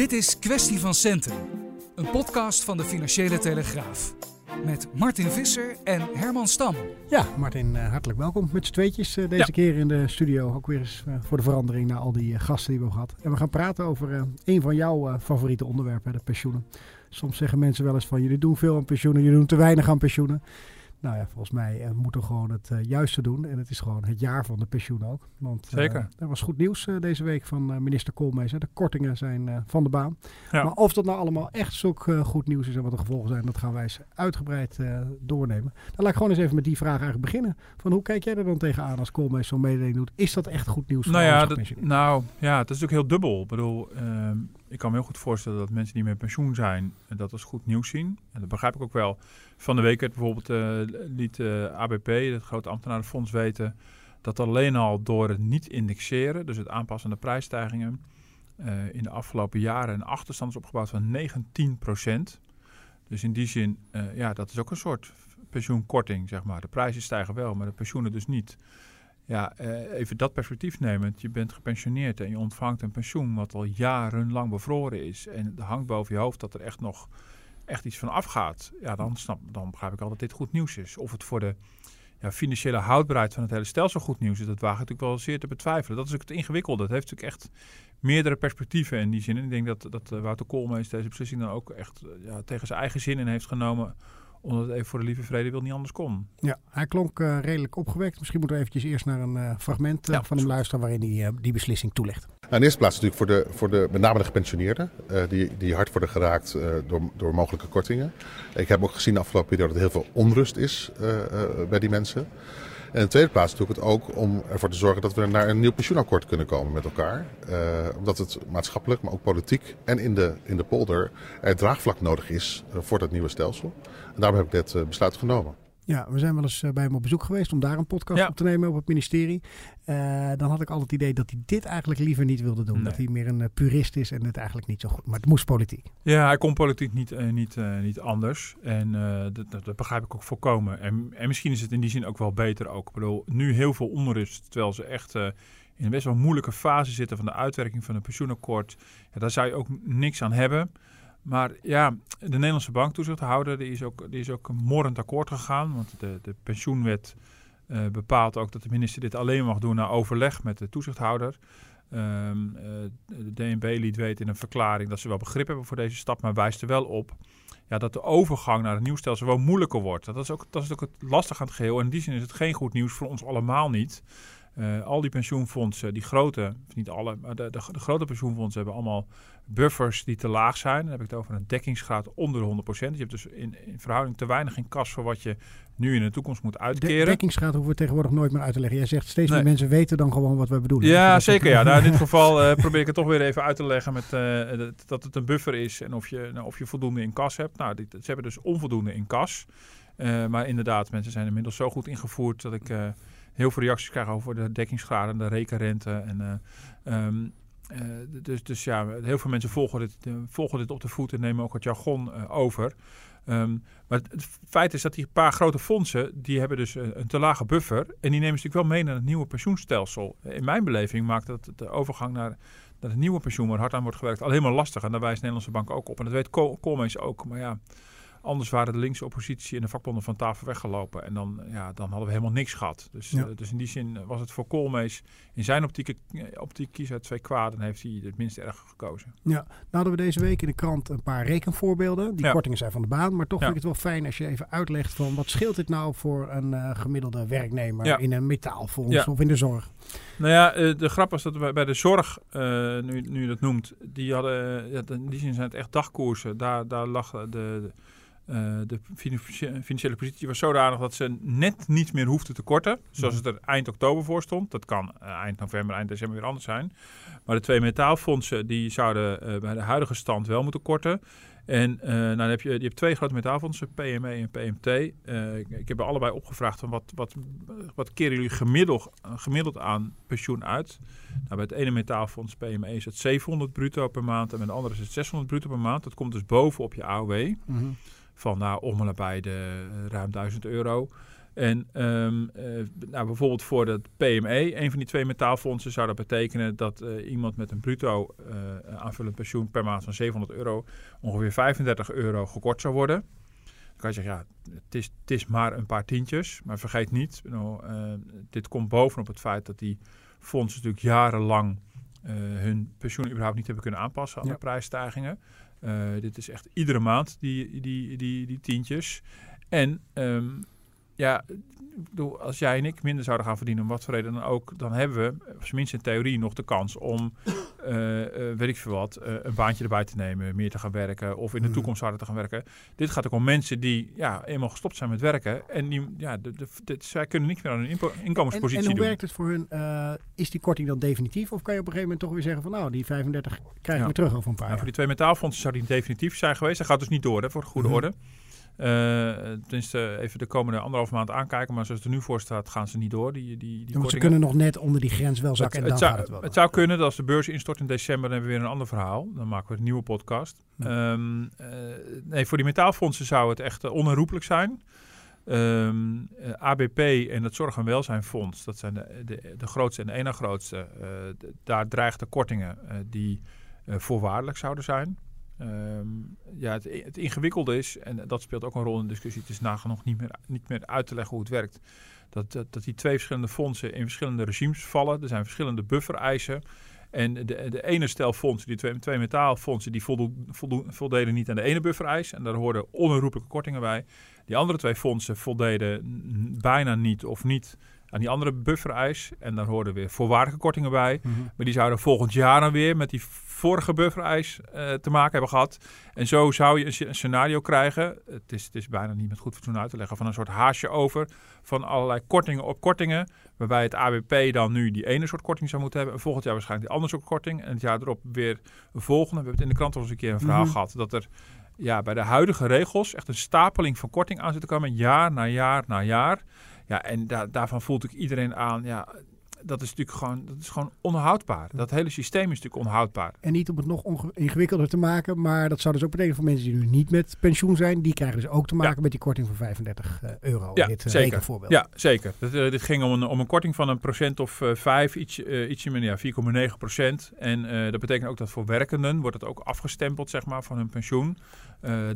Dit is Kwestie van Centen, een podcast van de Financiële Telegraaf. Met Martin Visser en Herman Stam. Ja, Martin, uh, hartelijk welkom met z'n tweetjes uh, deze Ja. keer in de studio. Ook weer eens uh, voor de verandering na al die gasten die we hebben gehad. En we gaan praten over een van jouw favoriete onderwerpen, de pensioenen. Soms zeggen mensen wel eens van jullie doen veel aan pensioenen, jullie doen te weinig aan pensioenen. Nou ja, volgens mij uh, moeten we gewoon het uh, juiste doen. En het is gewoon het jaar van de pensioen ook. Want uh, Zeker. er was goed nieuws deze week van minister Koolmees. Hè. De kortingen zijn van de baan. Ja. Maar of dat nou allemaal echt zulk goed nieuws is en wat de gevolgen zijn, dat gaan wij eens uitgebreid doornemen. Dan laat ik gewoon eens even met die vraag eigenlijk beginnen. Van hoe kijk jij er dan tegenaan als Koolmees zo'n mededeling doet? Is dat echt goed nieuws voor nou ja, dat, nou ja, het is natuurlijk heel dubbel. Ik bedoel, uh, ik kan me heel goed voorstellen dat mensen die met pensioen zijn, dat als goed nieuws zien. En dat begrijp ik ook wel. Van de week bijvoorbeeld uh, liet uh, ABP, het grote ambtenarenfonds, weten dat alleen al door het niet indexeren, dus het aanpassen aan de prijsstijgingen, in de afgelopen jaren een achterstand is opgebouwd van 19% Dus in die zin, ja, dat is ook een soort pensioenkorting, zeg maar. De prijzen stijgen wel, maar de pensioenen dus niet. Ja, uh, even dat perspectief nemend. Je bent gepensioneerd en je ontvangt een pensioen wat al jarenlang bevroren is. En het hangt boven je hoofd dat er echt nog echt iets van afgaat. Ja, dan, snap, dan begrijp ik al dat dit goed nieuws is. Of het voor de ja, financiële houdbaarheid van het hele stelsel goed nieuws is, dat waag ik natuurlijk wel zeer te betwijfelen. Dat is ook het ingewikkelde. Dat heeft natuurlijk echt meerdere perspectieven in die zin. Ik denk dat, dat uh, Wouter Koolmees deze beslissing dan ook echt uh, ja, tegen zijn eigen zin in heeft genomen omdat het even voor de lieve vrede wil niet anders kon. Ja, hij klonk uh, redelijk opgewekt. Misschien moeten we eventjes eerst naar een uh, fragment uh, ja, van hem luisteren waarin hij uh, die beslissing toelicht. Nou, in de eerste plaats natuurlijk voor de, voor de met name de gepensioneerden, die, die hard worden geraakt door, door mogelijke kortingen. Ik heb ook gezien de afgelopen periode dat er heel veel onrust is bij die mensen. En in de tweede plaats doe ik het ook om ervoor te zorgen dat we naar een nieuw pensioenakkoord kunnen komen met elkaar. Uh, omdat het maatschappelijk, maar ook politiek en in de, in de polder er draagvlak nodig is uh, voor dat nieuwe stelsel. En daarom heb ik dit uh, besluit genomen. Ja, we zijn wel eens bij hem op bezoek geweest om daar een podcast ja. op te nemen op het ministerie. Uh, dan had ik altijd het idee dat hij dit eigenlijk liever niet wilde doen. Nee. Dat hij meer een uh, purist is en het eigenlijk niet zo goed. Maar het moest politiek. Ja, hij kon politiek niet, uh, niet, niet anders. En dat, dat, begrijp ik ook volkomen. En, en misschien is het in die zin ook wel beter ook. Ik bedoel, nu heel veel onrust, terwijl ze echt in een best wel moeilijke fase zitten van de uitwerking van een pensioenakkoord. Ja, daar zou je ook niks aan hebben. Maar ja, de Nederlandse banktoezichthouder die is ook, die is ook morrend akkoord gegaan. Want de, de pensioenwet uh, bepaalt ook dat de minister dit alleen mag doen na overleg met de toezichthouder. Um, uh, de DNB liet weten in een verklaring dat ze wel begrip hebben voor deze stap, maar wijst er wel op ja, dat de overgang naar het nieuw stelsel wel moeilijker wordt. Dat is, ook, dat is ook het lastig aan het geheel. En in die zin is het geen goed nieuws voor ons allemaal niet. Uh, al die pensioenfondsen, die grote, niet alle, maar de, de, grote pensioenfondsen hebben allemaal buffers die te laag zijn. Dan heb ik het over een dekkingsgraad onder de 100%. Dus je hebt dus in, in verhouding te weinig in kas voor wat je nu in de toekomst moet uitkeren. De dekkingsgraad hoeven we tegenwoordig nooit meer uit te leggen. Jij zegt steeds nee. meer mensen weten dan gewoon wat we bedoelen. Ja, zeker. Ja. Nou, in dit geval uh, probeer ik het toch weer even uit te leggen met, uh, dat het een buffer is en of je, nou, of je voldoende in kas hebt. Nou, die, ze hebben dus onvoldoende in kas. Uh, maar inderdaad, mensen zijn inmiddels zo goed ingevoerd dat ik heel veel reacties krijgen over de dekkingsgraden, de rekenrente. En, um, uh, dus, dus ja, heel veel mensen volgen dit, uh, volgen dit op de voet en nemen ook het jargon uh, over. Um, maar het feit is dat die paar grote fondsen, die hebben dus een, te lage buffer. En die nemen natuurlijk wel mee naar het nieuwe pensioenstelsel. In mijn beleving maakt dat de overgang naar, het nieuwe pensioen, waar hard aan wordt gewerkt, al helemaal lastig. En daar wijst de Nederlandse bank ook op. En dat weet Koolmees ook. Maar ja, Anders waren de linkse oppositie en de vakbonden van tafel weggelopen. En dan, ja, dan hadden we helemaal niks gehad. Dus, ja. uh, dus in die zin was het voor Koolmees in zijn optiek, optiek kies uit twee kwaden. heeft hij het minst erg gekozen. Ja, nou hadden we deze week in de krant een paar rekenvoorbeelden. Die ja. kortingen zijn van de baan. Maar toch ja. vind ik het wel fijn als je even uitlegt van wat scheelt dit nou voor een uh, gemiddelde werknemer in een metaalfonds of in de zorg. Nou ja, uh, de grap was dat we bij de zorg, nu, nu je dat noemt, die hadden, in die zin zijn het echt dagkoersen. Daar, daar lag de... de de financiële positie was zodanig dat ze net niet meer hoefden te korten. Zoals het er eind oktober voor stond. Dat kan eind november, eind december weer anders zijn. Maar de twee metaalfondsen die zouden bij de huidige stand wel moeten korten. En nou, dan heb je, je hebt twee grote metaalfondsen, PME en PMT. Uh, ik heb allebei opgevraagd van wat, wat, wat keren jullie gemiddeld, gemiddeld aan pensioen uit? Nou, bij het ene metaalfonds PME is het 700 bruto per maand en bij de andere is het 600 bruto per maand. Dat komt dus bovenop je AOW. Mm -hmm. Van nou, om en nabij de ruim 1000 euro. En um, uh, nou, bijvoorbeeld voor het PME, een van die twee metaalfondsen, zou dat betekenen dat uh, iemand met een bruto uh, aanvullend pensioen per maand van 700 euro ongeveer 35 euro gekort zou worden. Dan kan je zeggen, ja, het is, het is maar een paar tientjes. Maar vergeet niet, nou, dit komt bovenop het feit dat die fondsen natuurlijk jarenlang hun pensioen überhaupt niet hebben kunnen aanpassen aan ja. de prijsstijgingen. Dit is echt iedere maand die, die, die, die tientjes. En um, ja, als jij en ik minder zouden gaan verdienen, om wat voor reden dan ook, dan hebben we, tenminste in theorie, nog de kans om, uh, uh, weet ik veel wat, uh, een baantje erbij te nemen, meer te gaan werken of in de toekomst harder te gaan werken. Dit gaat ook om mensen die ja, eenmaal gestopt zijn met werken en die, ja, de, de, de, zij kunnen niet meer aan hun inkomenspositie en, en hoe doen. werkt het voor hun? is die korting dan definitief of kan je op een gegeven moment toch weer zeggen van nou, die 35 krijg je ja. weer terug over een paar ja, jaar? Voor die twee metaalfondsen zou die definitief zijn geweest. Dat gaat dus niet door, hè, voor de goede orde. Uh, tenminste, even de komende anderhalf maand aankijken. Maar zoals het er nu voor staat, gaan ze niet door. Die, die, die ze kunnen nog net onder die grens wel zakken. Het, en dan het, zou, gaat het wel. het zou kunnen dat als de beurs instort in december, dan hebben we weer een ander verhaal. Dan maken we een nieuwe podcast. Ja. Um, uh, nee, voor die metaalfondsen zou het echt uh, onherroepelijk zijn. Um, ABP en het Zorg- en Welzijnfonds, dat zijn de, de, de grootste en de ene grootste. De, daar dreigden kortingen die voorwaardelijk zouden zijn. Um, ja, het, het, ingewikkelde is, en dat speelt ook een rol in de discussie, het is nagenoeg niet meer, niet meer uit te leggen hoe het werkt. Dat, dat, dat die twee verschillende fondsen in verschillende regimes vallen. Er zijn verschillende buffereisen. En de, de ene stel fondsen, die twee, twee metaalfondsen, die voldo, voldo, voldeden niet aan de ene buffereis. En daar hoorden onherroepelijke kortingen bij. Die andere twee fondsen voldeden bijna niet of niet aan die andere buffereis. En daar hoorden weer voorwaardige kortingen bij. Mm -hmm. Maar die zouden volgend jaar dan weer met die vorige buffereis uh, te maken hebben gehad. En zo zou je een, scenario krijgen. Het is, het is bijna niet met goed fatsoen uit te leggen. Van een soort haasje over. Van allerlei kortingen op kortingen. Waarbij het ABP dan nu die ene soort korting zou moeten hebben. En volgend jaar waarschijnlijk die andere soort korting. En het jaar erop weer een volgende. We hebben het in de krant al eens een keer een verhaal mm -hmm. gehad. Dat er ja, bij de huidige regels echt een stapeling van korting aan zit te komen. Jaar na jaar na jaar. Ja, en da daarvan voelt ik iedereen aan, ja, dat is natuurlijk gewoon, dat is gewoon onhoudbaar. Dat hele systeem is natuurlijk onhoudbaar. En niet om het nog ingewikkelder te maken, maar dat zou dus ook betekenen voor mensen die nu niet met pensioen zijn, die krijgen dus ook te maken ja. met die korting van 35 uh, euro. Ja, dit, uh, zeker. Voorbeeld. Ja, zeker. Dat, uh, dit ging om een, om een korting van een procent of uh, vijf, iets, ietsje minder, ja, 4,9 procent. En dat betekent ook dat voor werkenden wordt het ook afgestempeld, zeg maar, van hun pensioen.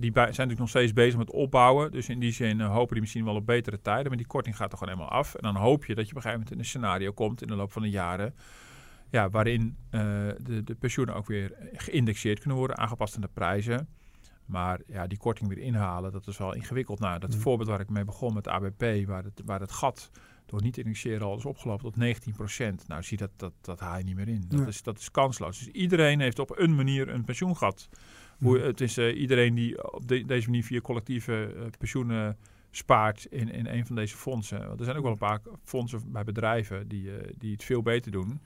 Die zijn natuurlijk nog steeds bezig met opbouwen. Dus in die zin hopen die misschien wel op betere tijden. Maar die korting gaat er gewoon helemaal af. En dan hoop je dat je op een gegeven moment in een scenario komt in de loop van de jaren. Ja, waarin uh, de, de pensioenen ook weer geïndexeerd kunnen worden, aangepast aan de prijzen. Maar ja, die korting weer inhalen, dat is wel ingewikkeld. Nou, dat mm. voorbeeld waar ik mee begon met ABP, waar het, waar het gat door niet indexeren al is opgelopen tot 19 procent. Nou, zie dat, dat, dat haal je niet meer in. Dat, ja. is, dat is kansloos. Dus iedereen heeft op een manier een pensioengat. Hoe, het is uh, iedereen die op de, deze manier via collectieve uh, pensioenen spaart in, in een van deze fondsen. Want er zijn ook wel een paar fondsen bij bedrijven die, uh, die het veel beter doen.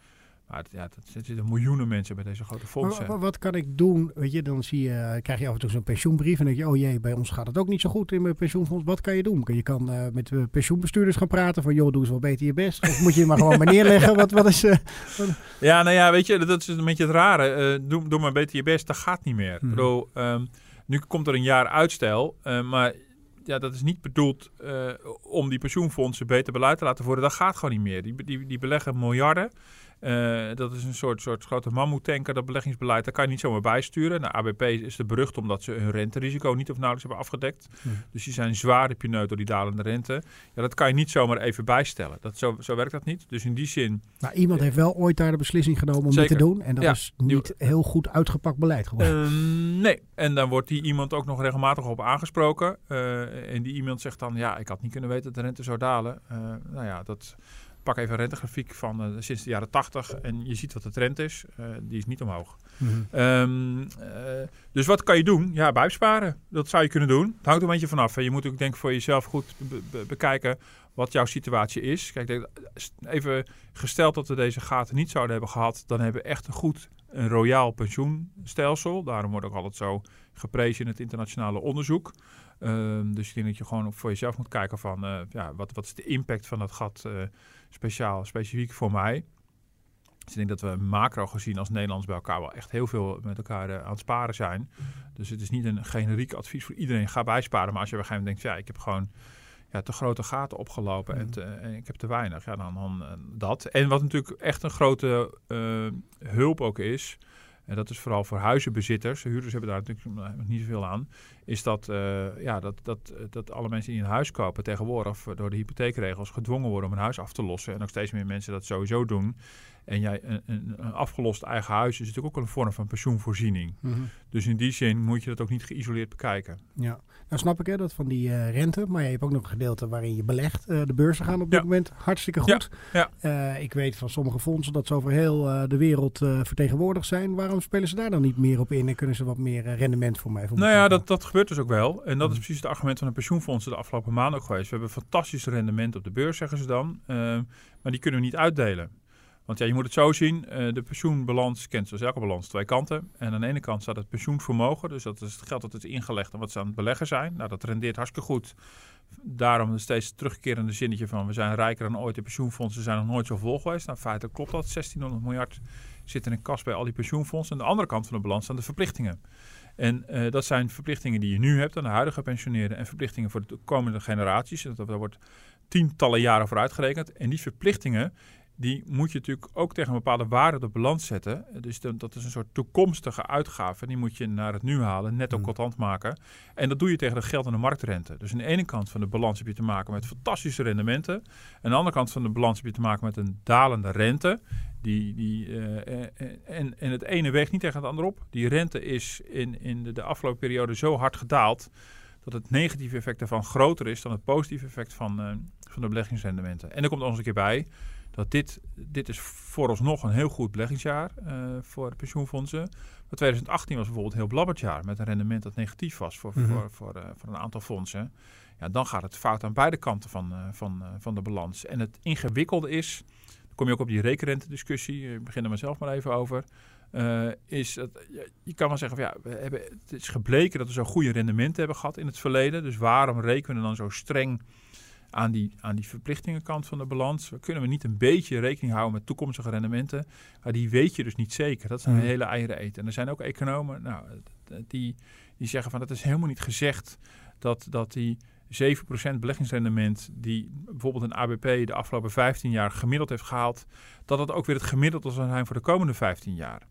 Maar het, ja, er zitten miljoenen mensen bij deze grote fondsen. Maar wat kan ik doen? Weet je, dan zie je, krijg je af en toe zo'n pensioenbrief en denk je, oh jee, bij ons gaat het ook niet zo goed in mijn pensioenfonds. Wat kan je doen? Je kan uh, met uh, pensioenbestuurders gaan praten van, joh, doe eens wel beter je best. Of moet je maar gewoon maar neerleggen? Wat, wat is... Uh, wat... Ja, nou ja, weet je, dat is een beetje het rare. doe, doe maar beter je best, dat gaat niet meer. Hmm. Ik bedoel, um, nu komt er een jaar uitstel, maar ja, dat is niet bedoeld uh, om die pensioenfondsen beter beleid te laten voeren. Dat gaat gewoon niet meer. Die, die, die beleggen miljarden. Uh, dat is een soort, soort grote mammoetanker, dat beleggingsbeleid. Daar kan je niet zomaar bijsturen. Nou, ABP is de berucht omdat ze hun renterisico niet of nauwelijks hebben afgedekt. Hm. Hmm. Dus die zijn zwaar pineut door die dalende rente. Ja, dat kan je niet zomaar even bijstellen. Dat, zo, zo werkt dat niet. Dus in die zin... Maar iemand heeft wel ooit daar de beslissing genomen om zeker. dit te doen. En dat ja, is niet die, heel goed uitgepakt beleid geworden. Uh, nee. En dan wordt die iemand ook nog regelmatig op aangesproken. Uh, en die iemand zegt dan, ja, ik had niet kunnen weten dat de rente zou dalen. Uh, nou ja, dat pak even een rentegrafiek van uh, sinds de jaren 80 en je ziet wat de trend is. Uh, die is niet omhoog. Mm -hmm. dus wat kan je doen? Ja, bijsparen. Dat zou je kunnen doen. Het hangt er een beetje vanaf. Je moet ook denk ik voor jezelf goed be be bekijken wat jouw situatie is. Kijk, even gesteld dat we deze gaten niet zouden hebben gehad, dan hebben we echt een goed een royaal pensioenstelsel. Daarom wordt ook altijd zo geprezen in het internationale onderzoek. Um, dus ik denk dat je gewoon voor jezelf moet kijken van uh, ja, wat, wat is de impact van dat gat uh, speciaal, specifiek voor mij. Dus ik denk dat we macro gezien als Nederlands bij elkaar wel echt heel veel met elkaar uh, aan het sparen zijn. Dus het is niet een generiek advies voor iedereen, ga bijsparen. Maar als je op een gegeven moment denkt, ja, ik heb gewoon ja, te grote gaten opgelopen en, te, en, ik heb te weinig. Ja, dan, dan dat. En wat natuurlijk echt een grote hulp ook is, en dat is vooral voor huizenbezitters, de huurders hebben daar natuurlijk niet zoveel aan, is dat, uh, ja, dat, dat, dat alle mensen die een huis kopen tegenwoordig door de hypotheekregels gedwongen worden om een huis af te lossen. En ook steeds meer mensen dat sowieso doen. En jij, een, een, afgelost eigen huis is natuurlijk ook een vorm van pensioenvoorziening. Mm -hmm. Dus in die zin moet je dat ook niet geïsoleerd bekijken. Ja, nou snap ik hè, dat van die uh, rente, maar je hebt ook nog een gedeelte waarin je belegt. Uh, de beurzen gaan op dit ja. moment hartstikke goed. Ja. Ja. Uh, ik weet van sommige fondsen dat ze over heel de wereld vertegenwoordigd zijn. Waarom spelen ze daar dan niet meer op in en kunnen ze wat meer rendement voor mij? Voor nou ja, dat, dat gebeurt dus ook wel. En dat mm. is precies het argument van de pensioenfondsen de afgelopen maanden ook geweest. We hebben fantastisch rendement op de beurs, zeggen ze dan. maar die kunnen we niet uitdelen. Want ja, je moet het zo zien, uh, de pensioenbalans kent zoals elke balans twee kanten. En aan de ene kant staat het pensioenvermogen, dus dat is het geld dat is ingelegd en wat ze aan het beleggen zijn. Nou, dat rendeert hartstikke goed. Daarom een steeds terugkerende zinnetje van we zijn rijker dan ooit. De pensioenfondsen zijn nog nooit zo vol geweest. Nou, feitelijk klopt dat. 1600 miljard zit in een kas bij al die pensioenfondsen. Aan de andere kant van de balans staan de verplichtingen. En uh, dat zijn verplichtingen die je nu hebt aan de huidige pensioneerden en verplichtingen voor de komende generaties. Dat, wordt tientallen jaren voor uitgerekend. En die verplichtingen die moet je natuurlijk ook tegen een bepaalde waarde op de balans zetten. Dus dat is een soort toekomstige uitgave. Die moet je naar het nu halen, netto mm. contant maken. En dat doe je tegen de geld- en de marktrente. Dus aan de ene kant van de balans heb je te maken met fantastische rendementen. Aan de andere kant van de balans heb je te maken met een dalende rente. Die, die, uh, en, en het ene weegt niet tegen het andere op. Die rente is in, in de, de afgelopen periode zo hard gedaald dat het negatieve effect daarvan groter is dan het positieve effect van, uh, van de beleggingsrendementen. En er komt nog eens een keer bij dat dit, dit is vooralsnog een heel goed beleggingsjaar uh, voor pensioenfondsen. Maar 2018 was bijvoorbeeld een heel blabberd jaar met een rendement dat negatief was voor, mm -hmm. voor, voor, uh, voor, een aantal fondsen. Ja, dan gaat het fout aan beide kanten van, uh, van, van de balans. En het ingewikkelde is, dan kom je ook op die rekenrente-discussie, ik begin er mezelf maar even over. is dat, je kan wel zeggen, van, ja, we hebben, het is gebleken dat we zo goede rendementen hebben gehad in het verleden. Dus waarom rekenen we dan zo streng aan die, aan die verplichtingenkant van de balans kunnen we niet een beetje rekening houden met toekomstige rendementen. Maar die weet je dus niet zeker. Dat is een mm. hele eieren eten. En er zijn ook economen nou, die, die zeggen van dat is helemaal niet gezegd dat, dat die 7% beleggingsrendement die bijvoorbeeld een ABP de afgelopen 15 jaar gemiddeld heeft gehaald, dat dat ook weer het gemiddelde zal zijn voor de komende 15 jaar.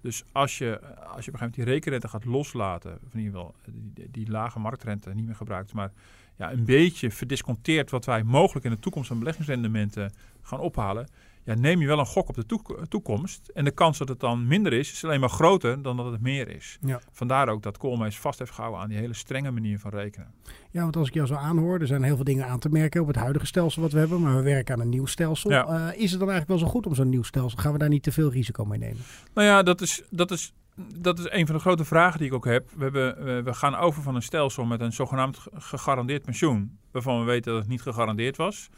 Dus als je, als je op een gegeven moment die rekenrente gaat loslaten, of in ieder geval die, die lage marktrente niet meer gebruikt, maar ja, een beetje verdisconteerd wat wij mogelijk in de toekomst aan beleggingsrendementen gaan ophalen, ja, neem je wel een gok op de toekomst. En de kans dat het dan minder is, is alleen maar groter dan dat het meer is. Ja. Vandaar ook dat Koolmees vast heeft gehouden aan die hele strenge manier van rekenen. Ja, want als ik jou zo aanhoor, er zijn heel veel dingen aan te merken op het huidige stelsel wat we hebben, maar we werken aan een nieuw stelsel. Ja. Uh, is het dan eigenlijk wel zo goed om zo'n nieuw stelsel? Gaan we daar niet te veel risico mee nemen? Nou ja, dat is, dat is dat is een van de grote vragen die ik ook heb. We, hebben, we gaan over van een stelsel met een zogenaamd gegarandeerd pensioen, waarvan we weten dat het niet gegarandeerd was.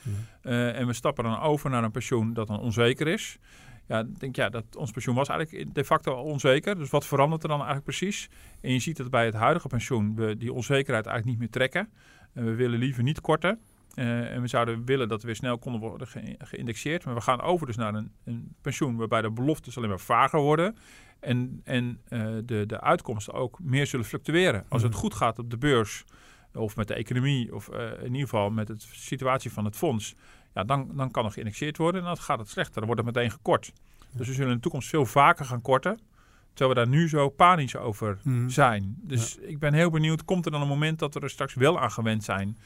Uh, en we stappen dan over naar een pensioen dat dan onzeker is. Ja, ik denk ja, dat ons pensioen was eigenlijk de facto onzeker. Dus wat verandert er dan eigenlijk precies? En je ziet dat bij het huidige pensioen we die onzekerheid eigenlijk niet meer trekken. En we willen liever niet korten. Uh, en we zouden willen dat we weer snel konden worden ge geïndexeerd. Maar we gaan over dus naar een, een, pensioen waarbij de beloftes alleen maar vager worden. En, en uh, de, de uitkomsten ook meer zullen fluctueren. Als het mhm. goed gaat op de beurs of met de economie of uh, in ieder geval met de situatie van het fonds. Ja, dan, dan kan er geïndexeerd worden en dan gaat het slechter. Dan wordt het meteen gekort. Dus we zullen in de toekomst veel vaker gaan korten. Terwijl we daar nu zo panisch over mhm. zijn. Dus ik ben heel benieuwd, komt er dan een moment dat we er straks wel aan gewend zijn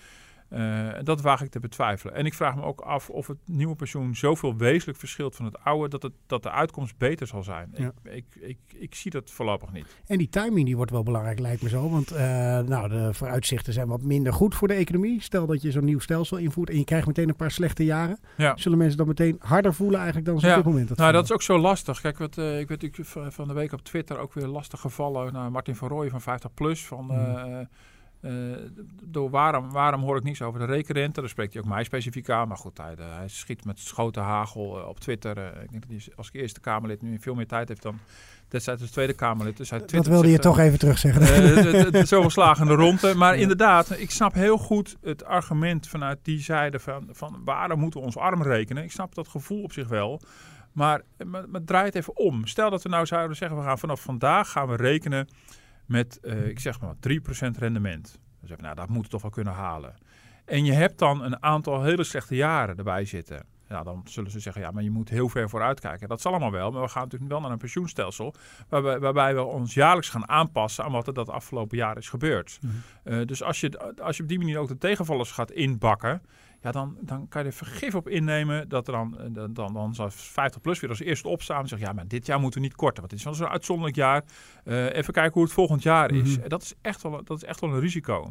Uh, dat waag ik te betwijfelen. En ik vraag me ook af of het nieuwe pensioen zoveel wezenlijk verschilt van het oude, dat, het, dat de uitkomst beter zal zijn. Ik, ik, ik, ik, zie dat voorlopig niet. En die timing die wordt wel belangrijk, lijkt me zo. Want uh, nou, de vooruitzichten zijn wat minder goed voor de economie. Stel dat je zo'n nieuw stelsel invoert en je krijgt meteen een paar slechte jaren. Ja. Zullen mensen dan meteen harder voelen eigenlijk dan ze op dit moment? Dat nou, dat is ook zo lastig. Kijk, wat, uh, ik weet van de week op Twitter ook weer lastig gevallen. Nou, Martin van Rooij van 50 Plus. Van, mm. Uh, door waarom, waarom hoor ik niets over de rekenrente? Daar spreekt hij ook mij specifiek aan. Maar goed, hij, hij schiet met schoten hagel uh, op Twitter. Uh, ik denk dat hij als eerste Kamerlid nu veel meer tijd heeft dan destijds als Tweede Kamerlid. Dus hij dat wilde je toch even terugzeggen. Uh, Zoveel slagende ronde. Maar inderdaad, ik snap heel goed het argument vanuit die zijde van, van waarom moeten we ons arm rekenen? Ik snap dat gevoel op zich wel. Maar, maar, maar draai het even om. Stel dat we nou zouden zeggen, we gaan vanaf vandaag gaan we rekenen met, uh, ik zeg maar, 3% rendement. Dan zeg nou, dat moeten we toch wel kunnen halen. En je hebt dan een aantal hele slechte jaren erbij zitten. Ja, dan zullen ze zeggen, ja, maar je moet heel ver vooruit kijken. Dat zal allemaal wel, maar we gaan natuurlijk wel naar een pensioenstelsel... waarbij, waarbij we ons jaarlijks gaan aanpassen aan wat er dat afgelopen jaar is gebeurd. Mhm. uh, dus als je, als je op die manier ook de tegenvallers gaat inbakken ja, dan, dan kan je er vergif op innemen dat er dan, dan, dan, dan zal 50 plus weer als eerste opstaan en zeggen, ja, maar dit jaar moeten we niet korten, want dit is wel zo'n uitzonderlijk jaar. Uh, even kijken hoe het volgend jaar is. Mm dat, is echt wel, dat is echt wel een risico.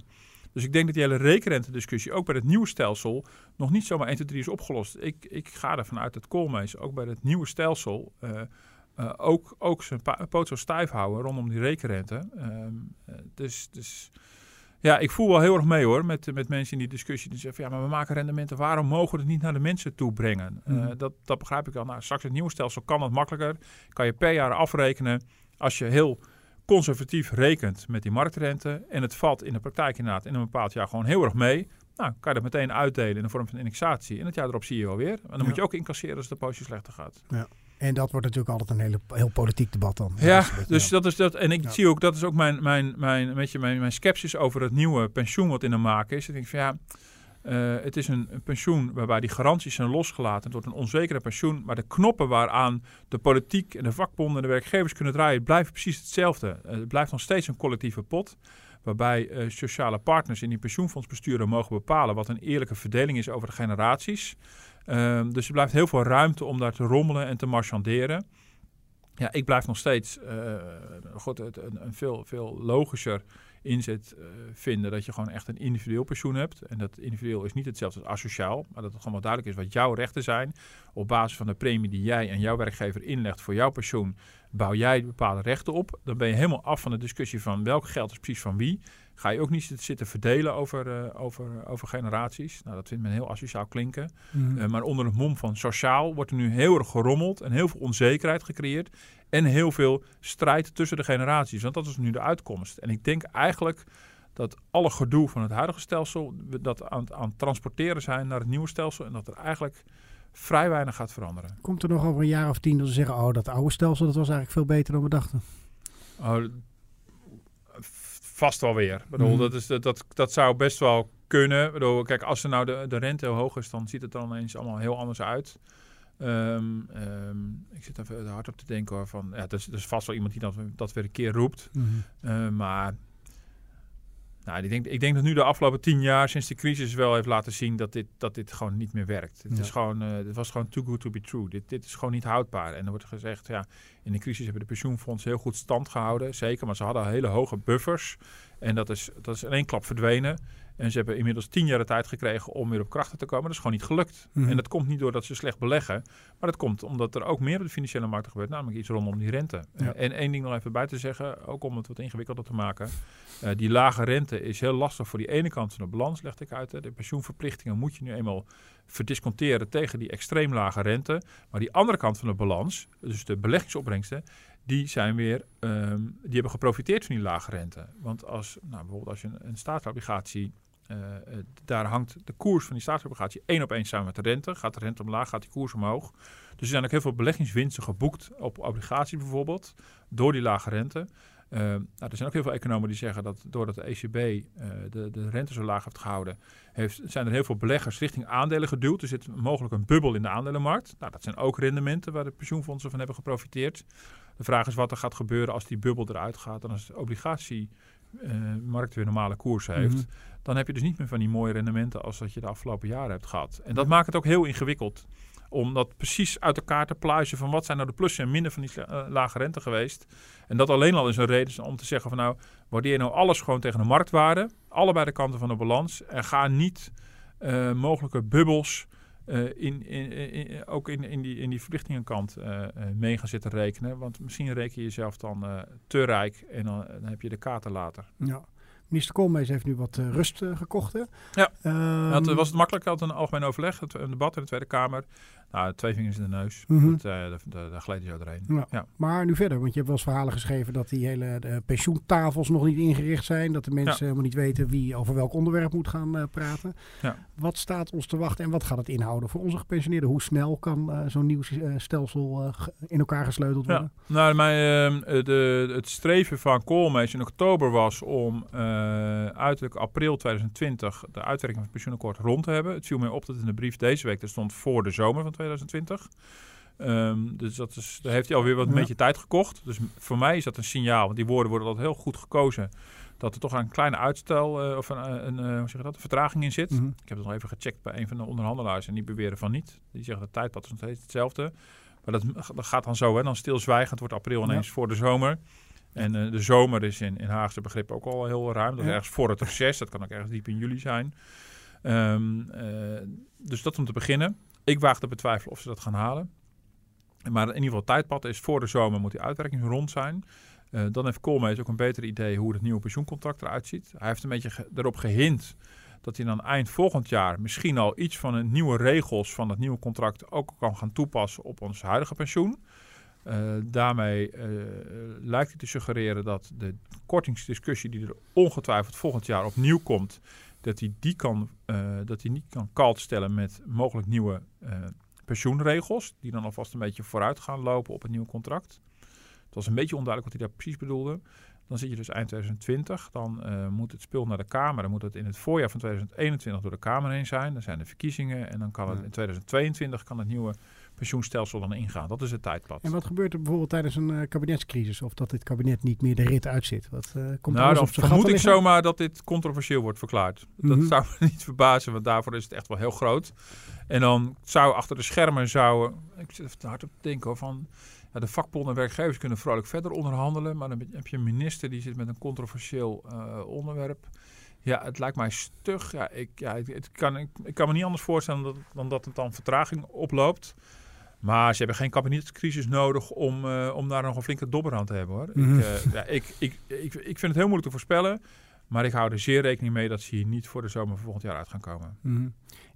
Dus ik denk dat die hele rekenrente-discussie ook bij het nieuwe stelsel nog niet zomaar 1, 2, 3 is opgelost. Ik, ik ga ervan uit dat Koolmees ook bij het nieuwe stelsel uh, uh, ook, ook zijn poot zo stijf houden rondom die rekenrente. Ehm, dus, dus ja, ik voel wel heel erg mee hoor, met, met mensen in die discussie. Die zeggen, ja, maar we maken rendementen, waarom mogen we het niet naar de mensen toe brengen? Mm. Uh, dat, dat begrijp ik wel. Nou, straks het nieuwe stelsel kan dat makkelijker. Kan je per jaar afrekenen als je heel conservatief rekent met die marktrente. En het valt in de praktijk inderdaad in een bepaald jaar gewoon heel erg mee. Nou, kan je dat meteen uitdelen in de vorm van indexatie. En het jaar erop zie je wel weer. En dan ja. moet je ook incasseren als de poosje slechter gaat. Ja. En dat wordt natuurlijk altijd een hele, heel politiek debat dan. Ja, dus dat is dat. En ik zie ook, dat is ook mijn, mijn, mijn, weet je, mijn, mijn sceptisch over het nieuwe pensioen wat in de maak is. Ik denk van ja, uh, het is een, een, pensioen waarbij die garanties zijn losgelaten. Het wordt een onzekere pensioen, maar de knoppen waaraan de politiek en de vakbonden en de werkgevers kunnen draaien, blijven precies hetzelfde. Uh, het blijft nog steeds een collectieve pot waarbij uh, sociale partners in die pensioenfondsbesturen mogen bepalen wat een eerlijke verdeling is over de generaties. Um, dus er blijft heel veel ruimte om daar te rommelen en te marchanderen. Ja, ik blijf nog steeds uh, het, een, een, veel, veel logischer inzet uh, vinden dat je gewoon echt een individueel pensioen hebt. En dat individueel is niet hetzelfde als asociaal, maar dat het gewoon wel duidelijk is wat jouw rechten zijn. Op basis van de premie die jij en jouw werkgever inlegt voor jouw pensioen, bouw jij bepaalde rechten op. Dan ben je helemaal af van de discussie van welk geld is precies van wie. Ga je ook niet zitten verdelen over, uh, over, over generaties. Nou, dat vindt men heel asociaal klinken. Mm. Uh, maar onder het mom van sociaal wordt er nu heel erg gerommeld en heel veel onzekerheid gecreëerd. En heel veel strijd tussen de generaties. Want dat is nu de uitkomst. En ik denk eigenlijk dat alle gedoe van het huidige stelsel, dat aan, aan het transporteren zijn naar het nieuwe stelsel. En dat er eigenlijk vrij weinig gaat veranderen. Komt er nog over een jaar of tien dat ze zeggen, oh dat oude stelsel dat was eigenlijk veel beter dan we dachten? Oh, vast wel weer. bedoel, mm. dat, is, dat, dat zou best wel kunnen. bedoel, kijk, als er nou de, de rente heel hoog is, dan ziet het er dan ineens allemaal heel anders uit. Um, um, ik zit even hard op te denken hoor, van, ja, er is, is vast wel iemand die dat, dat weer een keer roept. Mm -hmm. uh, maar nou, ik, denk, ik denk dat nu de afgelopen tien jaar sinds de crisis wel heeft laten zien dat dit, dat dit gewoon niet meer werkt. Het, ja. is gewoon, uh, het was gewoon too good to be true. Dit, dit is gewoon niet houdbaar. En er wordt gezegd, ja, in de crisis hebben de pensioenfondsen heel goed stand gehouden. Zeker, maar ze hadden hele hoge buffers. En dat is, dat is in één klap verdwenen. En ze hebben inmiddels tien jaar de tijd gekregen om weer op krachten te komen. Dat is gewoon niet gelukt. Mm -hmm. En dat komt niet doordat ze slecht beleggen. Maar dat komt omdat er ook meer op de financiële markt gebeurt. Namelijk iets rondom die rente. Ja. En één ding nog even bij te zeggen. Ook om het wat ingewikkelder te maken. Uh, die lage rente is heel lastig voor die ene kant van de balans, legde ik uit. Hè. De pensioenverplichtingen moet je nu eenmaal verdisconteren tegen die extreem lage rente. Maar die andere kant van de balans, dus de beleggingsopbrengsten, die zijn weer, um, die hebben geprofiteerd van die lage rente. Want als, nou, bijvoorbeeld als je een, een staatsobligatie Uh, daar hangt de koers van die staatsobligatie één op één samen met de rente. Gaat de rente omlaag, gaat die koers omhoog. Dus er zijn ook heel veel beleggingswinsten geboekt op obligaties bijvoorbeeld, door die lage rente. Uh, nou, er zijn ook heel veel economen die zeggen dat doordat de ECB de, de rente zo laag heeft gehouden, heeft, zijn er heel veel beleggers richting aandelen geduwd. Er zit mogelijk een bubbel in de aandelenmarkt. Nou, dat zijn ook rendementen waar de pensioenfondsen van hebben geprofiteerd. De vraag is wat er gaat gebeuren als die bubbel eruit gaat en als de obligatie markt weer normale koers heeft. Mhm. Dan heb je dus niet meer van die mooie rendementen als dat je de afgelopen jaren hebt gehad. En dat maakt het ook heel ingewikkeld om dat precies uit elkaar te pluizen van wat zijn nou de plussen en minder van die uh, lage rente geweest. En dat alleen al is een reden om te zeggen van nou, waardeer nou alles gewoon tegen de marktwaarde, allebei de kanten van de balans en ga niet uh, mogelijke bubbels in, in, in, ook in, in, die, in die verplichtingenkant mee gaan zitten rekenen. Want misschien reken je jezelf dan te rijk en dan, dan, heb je de kater later. Ja. Minister Koolmees heeft nu wat rust gekocht. Hè? Ja, um, het was het makkelijk. had een algemeen overleg, het, een debat in de Tweede Kamer. Nou, twee vingers in de neus. Mhm. Dat, uh, daar, daar gleed je zo doorheen. Ja. Ja. Maar nu verder, want je hebt wel eens verhalen geschreven dat die hele de pensioentafels nog niet ingericht zijn. Dat de mensen Ja. helemaal niet weten wie over welk onderwerp moet gaan eh, praten. Ja. Wat staat ons te wachten en wat gaat het inhouden voor onze gepensioneerden? Hoe snel kan eh, zo'n nieuw eh, stelsel eh, in elkaar gesleuteld Ja, worden? nou, mijn, ehm, de, het streven van Koolmees in oktober was om eh, uiterlijk april 2020 de uitwerking van het pensioenakkoord rond te hebben. Het viel mij op dat in de brief deze week, er stond voor de zomer van 2020. Ehm, dus dat is, daar heeft hij alweer wat een Ja. beetje tijd gekocht. Dus voor mij is dat een signaal, want die woorden worden altijd heel goed gekozen. Dat er toch een kleine uitstel eh, of een, eh, een, eh, hoe zeg je dat, een vertraging in zit. Mhm. Ik heb het nog even gecheckt bij een van de onderhandelaars en die beweren van niet. Die zeggen dat tijdpad is nog steeds hetzelfde. Maar dat, dat gaat dan zo, hè? dan stilzwijgend wordt april ineens voor de zomer. En eh, de zomer is in, in Haagse begrip ook al heel ruim. Dat is ergens voor het reces. Dat kan ook ergens diep in juli zijn. Ehm, eh, dus dat om te beginnen. Ik waag te betwijfelen of ze dat gaan halen. Maar in ieder geval, het tijdpad is voor de zomer moet die uitwerking rond zijn. Eh, dan heeft Koolmees ook een beter idee hoe het nieuwe pensioencontract eruit ziet. Hij heeft een beetje ge- erop gehint dat hij dan eind volgend jaar misschien al iets van de nieuwe regels van het nieuwe contract ook kan gaan toepassen op ons huidige pensioen. Eh, daarmee eh, lijkt hij te suggereren dat de kortingsdiscussie die er ongetwijfeld volgend jaar opnieuw komt, dat hij die, kan, eh, dat hij niet kan kalt stellen met mogelijk nieuwe pensioenregels, die dan alvast een beetje vooruit gaan lopen op het nieuwe contract. Het was een beetje onduidelijk wat hij daar precies bedoelde. Dan zit je dus eind 2020. Dan eh, moet het spul naar de Kamer. Dan moet het in het voorjaar van 2021 door de Kamer heen zijn. Dan zijn de verkiezingen. En dan kan het Ja. in 2022 kan het nieuwe pensioenstelsel dan ingaan. Dat is het tijdpad. En wat gebeurt er bijvoorbeeld tijdens een eh, kabinetscrisis? Of dat dit kabinet niet meer de rit uitzit? Wat, eh, komt nou, dan vermoed ik zomaar dat dit controversieel wordt verklaard. Dat Mhm. zou me niet verbazen, want daarvoor is het echt wel heel groot. En dan zou achter de schermen zouden... Ik zit hard op te denken hoor, van... De vakbonden en werkgevers kunnen vrolijk verder onderhandelen. Maar dan heb je een minister die zit met een controversieel eh, onderwerp. Ja, het lijkt mij stug. Ja, ik, ja, het, kan, ik, ik kan me niet anders voorstellen dan dat, dan dat het dan vertraging oploopt. Maar ze hebben geen kabinetscrisis nodig om, eh, om daar nog een flinke dobber aan te hebben hoor. Mhm. Ik, eh, ja, ik, ik, ik, ik vind het heel moeilijk te voorspellen. Maar ik hou er zeer rekening mee dat ze hier niet voor de zomer van volgend jaar uit gaan komen. Mhm.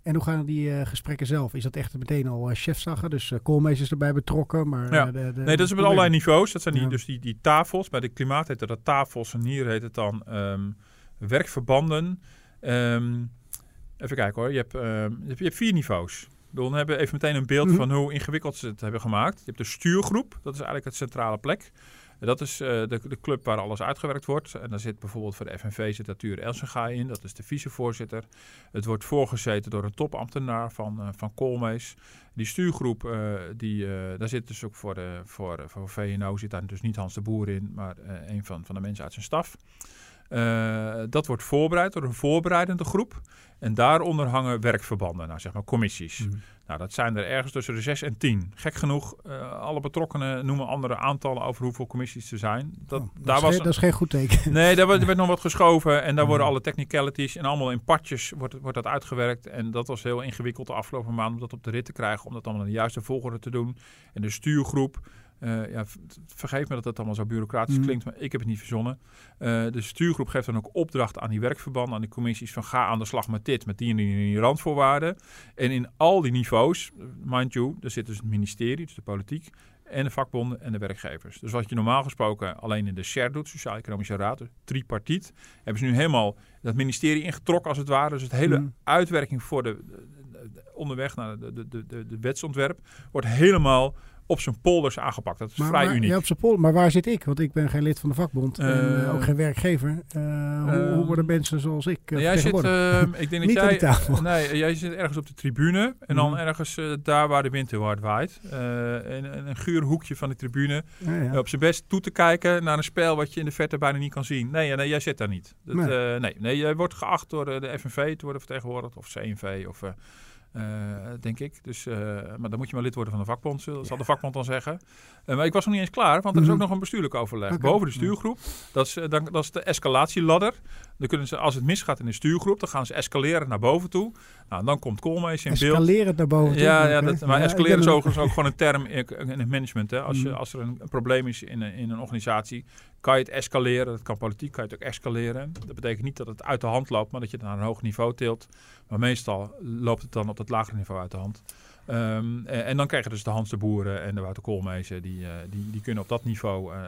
En hoe gaan die eh, gesprekken zelf? Is dat echt meteen al uh, chefzaggen? Dus uh, Koolmees is erbij betrokken, maar... Ja. eh, de, de, Nee, dat is op allerlei niveaus. Dat zijn die, Ja. dus die, die tafels. Bij de klimaat heet dat tafels en hier heet het dan ehm, werkverbanden. Ehm, even kijken hoor. Je hebt, ehm, je hebt, je hebt vier niveaus. Dan hebben we even meteen een beeld Mhm. van hoe ingewikkeld ze het hebben gemaakt. Je hebt de stuurgroep. Dat is eigenlijk het centrale plek. Dat is eh, de, de club waar alles uitgewerkt wordt. En daar zit bijvoorbeeld voor de FNV zit Tuur Elsenga in. Dat is de vicevoorzitter. Het wordt voorgezeten door een topambtenaar van, eh, van Koolmees. Die stuurgroep, eh, die, daar zit dus ook voor, de, voor, voor VNO zit daar dus niet Hans de Boer in, maar een van, van de mensen uit zijn staf. Eh, dat wordt voorbereid door een voorbereidende groep. En daaronder hangen werkverbanden, nou zeg maar commissies. Mhm. Nou, dat zijn er ergens tussen de 6 en 10. Gek genoeg, eh, alle betrokkenen noemen andere aantallen over hoeveel commissies er zijn. Dat, Oh, daar is was geen, dat is geen goed teken. Nee, daar werd, er werd nog wat geschoven en daar worden Mhm. alle technicalities en allemaal in partjes wordt, wordt dat uitgewerkt. En dat was heel ingewikkeld de afgelopen maand om dat op de rit te krijgen, om dat allemaal in de juiste volgorde te doen. En de stuurgroep, eh, ja, vergeef me dat het allemaal zo bureaucratisch Mhm. klinkt, maar ik heb het niet verzonnen. Eh, de stuurgroep geeft dan ook opdracht aan die werkverbanden, aan die commissies van ga aan de slag met dit, met die en die, en die randvoorwaarden. En in al die niveaus, eh, mind you, er zit dus het ministerie, dus de politiek, en de vakbonden en de werkgevers. Dus wat je normaal gesproken alleen in de SER doet, Sociaal-Economische Raad, dus tripartiet, hebben ze nu helemaal dat ministerie ingetrokken als het ware. Dus het hele Mhm. uitwerking voor de, de- de- onderweg naar de, de, de, de wetsontwerp wordt helemaal op zijn polders aangepakt. Dat is Maar, vrij maar, uniek. ja, op zijn pol, maar waar zit ik? Want ik ben geen lid van de vakbond en Eh, eh, ook geen werkgever. Eh, hoe, hoe worden mensen zoals ik uh, jij zit, eh, ik denk dat jij, tafel. nee, jij zit ergens op de tribune en dan Mhm. ergens daar waar de wind heel hard waait. In, een guur hoekje van de tribune. Ja, ja. Op zijn best toe te kijken naar een spel wat je in de verte bijna niet kan zien. Nee, ja, nee jij zit daar niet. Dat, Nee. nee. nee, jij wordt geacht door de FNV te worden vertegenwoordigd of CNV of... eh, denk ik. Dus, eh, maar dan moet je maar lid worden van de vakbond, zal de vakbond dan zeggen. Eh, maar ik was nog niet eens klaar, want er is Mhm. ook nog een bestuurlijk overleg. Boven de stuurgroep, dat is, dan, dat is de escalatieladder. Dan kunnen ze, als het misgaat in de stuurgroep, dan gaan ze escaleren naar boven toe. Nou, dan komt Koolmees in beeld. Escalerend naar boven. toe. Ja, ja dat, maar Ja, escaleren is overigens ook gewoon een term in, het management. Hè. Als, je, Mhm. als er een, een probleem is in een, in een organisatie, kan je het escaleren. Dat kan politiek, kan je het ook escaleren. Dat betekent niet dat het uit de hand loopt, maar dat je het naar een hoog niveau tilt. Maar meestal loopt het dan op het lagere niveau uit de hand. Ehm, en, dan krijg je dus de Hans de Boeren en de Wouter Koolmezen. Die, eh, die, die kunnen op dat niveau... eh,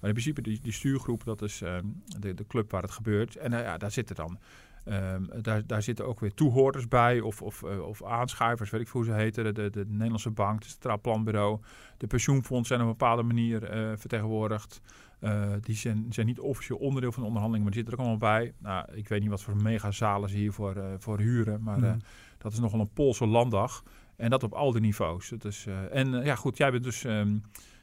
maar in principe, die, die stuurgroep, dat is ehm, de, de club waar het gebeurt. En eh, ja, daar zitten dan... ehm, daar, daar zitten ook weer toehoorders bij of, of, of aanschuivers, weet ik hoe ze heten. De, de, de Nederlandse Bank, het Centraal Planbureau, de pensioenfonds zijn op een bepaalde manier vertegenwoordigd. Eh, die zijn, zijn niet officieel onderdeel van de onderhandeling, maar die zitten er ook allemaal bij. Nou, ik weet niet wat voor megazalen ze hiervoor eh voor huren, maar eh, Mhm. dat is nogal een Poolse landdag. En dat op al die niveaus. Dat is, eh, en eh, ja, goed, jij bent dus ehm,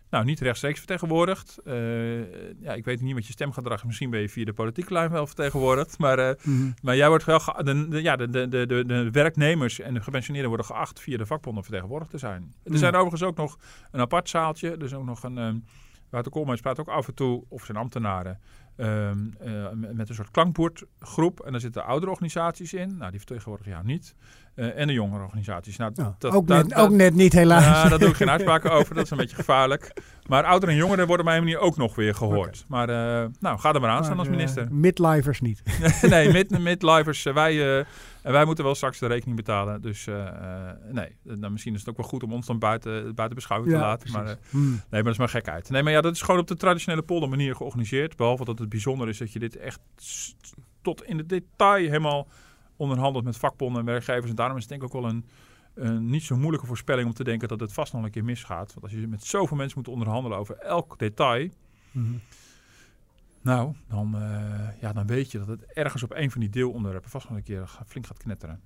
nou, niet rechtstreeks vertegenwoordigd. Eh, ja, ik weet niet wat je stemgedrag is. Misschien ben je via de politieke lijn wel vertegenwoordigd. Maar, eh, Mhm. maar jij wordt wel de, de, ja, de, de, de, de, werknemers en de gepensioneerden worden geacht via de vakbonden vertegenwoordigd te zijn. Er Ja. zijn overigens ook nog een apart zaaltje. Er is ook nog een. Um, Wouter Koolmees praat ook af en toe, of zijn ambtenaren, ehm, eh, met een soort klankbordgroep. En daar zitten oudere organisaties in. Nou, die vertegenwoordigen jou niet. Eh, en de jongere organisaties. Nou, dat, ook, dat- net, dat- ook net niet helaas. ja, daar doe ik geen uitspraken over. Dat is een beetje gevaarlijk. Maar ouderen en jongeren worden op mijn manier ook nog weer gehoord. Maar eh, nou, ga er maar aan staan als minister. midlifers niet. nee, mid, midlifers, eh, wij, wij moeten wel straks de rekening betalen. Dus nee, nou, misschien is het ook wel goed om ons dan buiten, buiten beschouwing te laten. Maar, precies. eh, Hmm. nee, maar dat is maar gekheid. Nee, maar ja, dat is gewoon op de traditionele polder manier georganiseerd. Behalve dat het bijzonder is dat je dit echt tot in het detail helemaal onderhandelt met vakbonden en werkgevers. En daarom is het denk ik ook wel een, een niet zo moeilijke voorspelling om te denken dat het vast nog een keer misgaat. Want als je met zoveel mensen moet onderhandelen over elk detail, Mhm. nou, dan, eh, ja, dan weet je dat het ergens op een van die deelonderwerpen vast nog een keer flink gaat knetteren.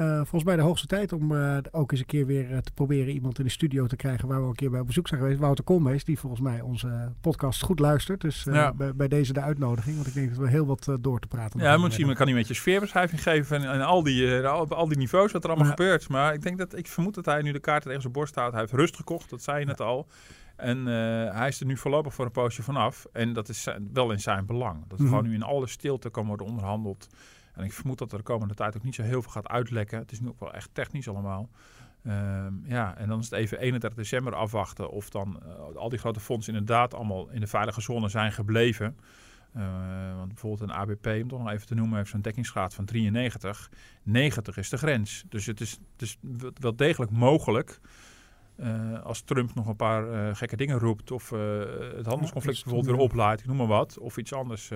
Eh, volgens mij de hoogste tijd om eh, ook eens een keer weer eh, te proberen iemand in de studio te krijgen waar we al een keer bij op bezoek zijn geweest. Wouter Koolmees, die volgens mij onze podcast goed luistert. Dus Ja. bij, bij deze de uitnodiging, want ik denk dat we heel wat door te praten nog Ja, hebben. misschien kan hij met je sfeerbeschrijving geven en, en al, die, al, al die niveaus wat er allemaal Ja. gebeurt. Maar ik denk dat ik vermoed dat hij nu de kaart tegen zijn borst houdt. Hij heeft rust gekocht, dat zei je net al. En hij is er nu voorlopig voor een poosje vanaf. En dat is wel in zijn belang. Dat Mhm. gewoon nu in alle stilte kan worden onderhandeld. En ik vermoed dat er de komende tijd ook niet zo heel veel gaat uitlekken. Het is nu ook wel echt technisch allemaal. Ehm, ja, en dan is het even 31 december afwachten of dan eh, al die grote fondsen inderdaad allemaal in de veilige zone zijn gebleven. Eh, want bijvoorbeeld een ABP, om toch nog even te noemen, heeft zo'n dekkingsgraad van 93. 90 is de grens. Dus het is, het is wel- wel degelijk mogelijk. Eh, als Trump nog een paar eh, gekke dingen roept, of eh, het handelsconflict Ja, bijvoorbeeld weer oplaait, ik noem maar wat, of iets anders,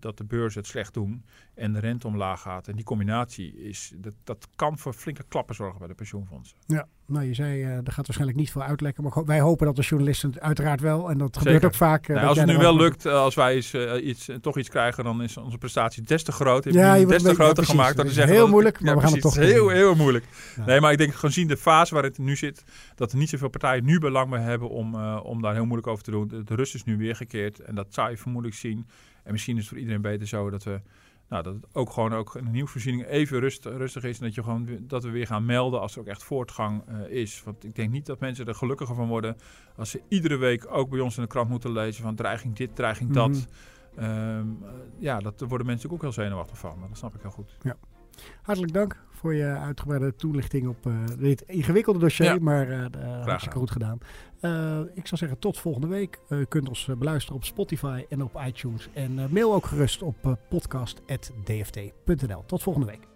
dat de beurzen het slecht doen en de rente omlaag gaat. En die combinatie is, dat, dat kan voor flinke klappen zorgen bij de pensioenfondsen. Ja, nou je zei, eh er gaat waarschijnlijk niet veel uitlekken. Maar wij hopen dat de journalisten het uiteraard wel. En dat gebeurt ook vaak. eh, Nou, als het nu wel lukt, eh, als wij eh, iets, eh, toch iets krijgen, dan is onze prestatie des te groot. Ja, je des te ja, groter gemaakt. Dat is heel dat moeilijk, maar we gaan het toch heel, doen. heel moeilijk. Nee, maar ik denk gezien de fase waar het nu zit, dat er niet zoveel partijen nu belang bij hebben om, eh, om daar heel moeilijk over te doen. De, de rust is nu weergekeerd en dat zou je vermoedelijk zien. En misschien is het voor iedereen beter zo dat we. Nou, dat het ook gewoon ook in de nieuwsvoorziening even rust, rustig is. En dat, je gewoon, dat we weer gaan melden als er ook echt voortgang eh, is. Want ik denk niet dat mensen er gelukkiger van worden als ze iedere week ook bij ons in de krant moeten lezen van dreiging dit, dreiging dat. Mhm. Ehm, eh, ja, dat daar worden mensen ook heel zenuwachtig van. Maar dat snap ik heel goed. Hartelijk dank voor je uitgebreide toelichting op eh, dit ingewikkelde dossier. Ja. Maar eh, eh, hartstikke goed gedaan. Eh, ik zou zeggen tot volgende week. Je kunt ons beluisteren op Spotify en op iTunes. En mail ook gerust op podcast.dft.nl. Tot volgende week.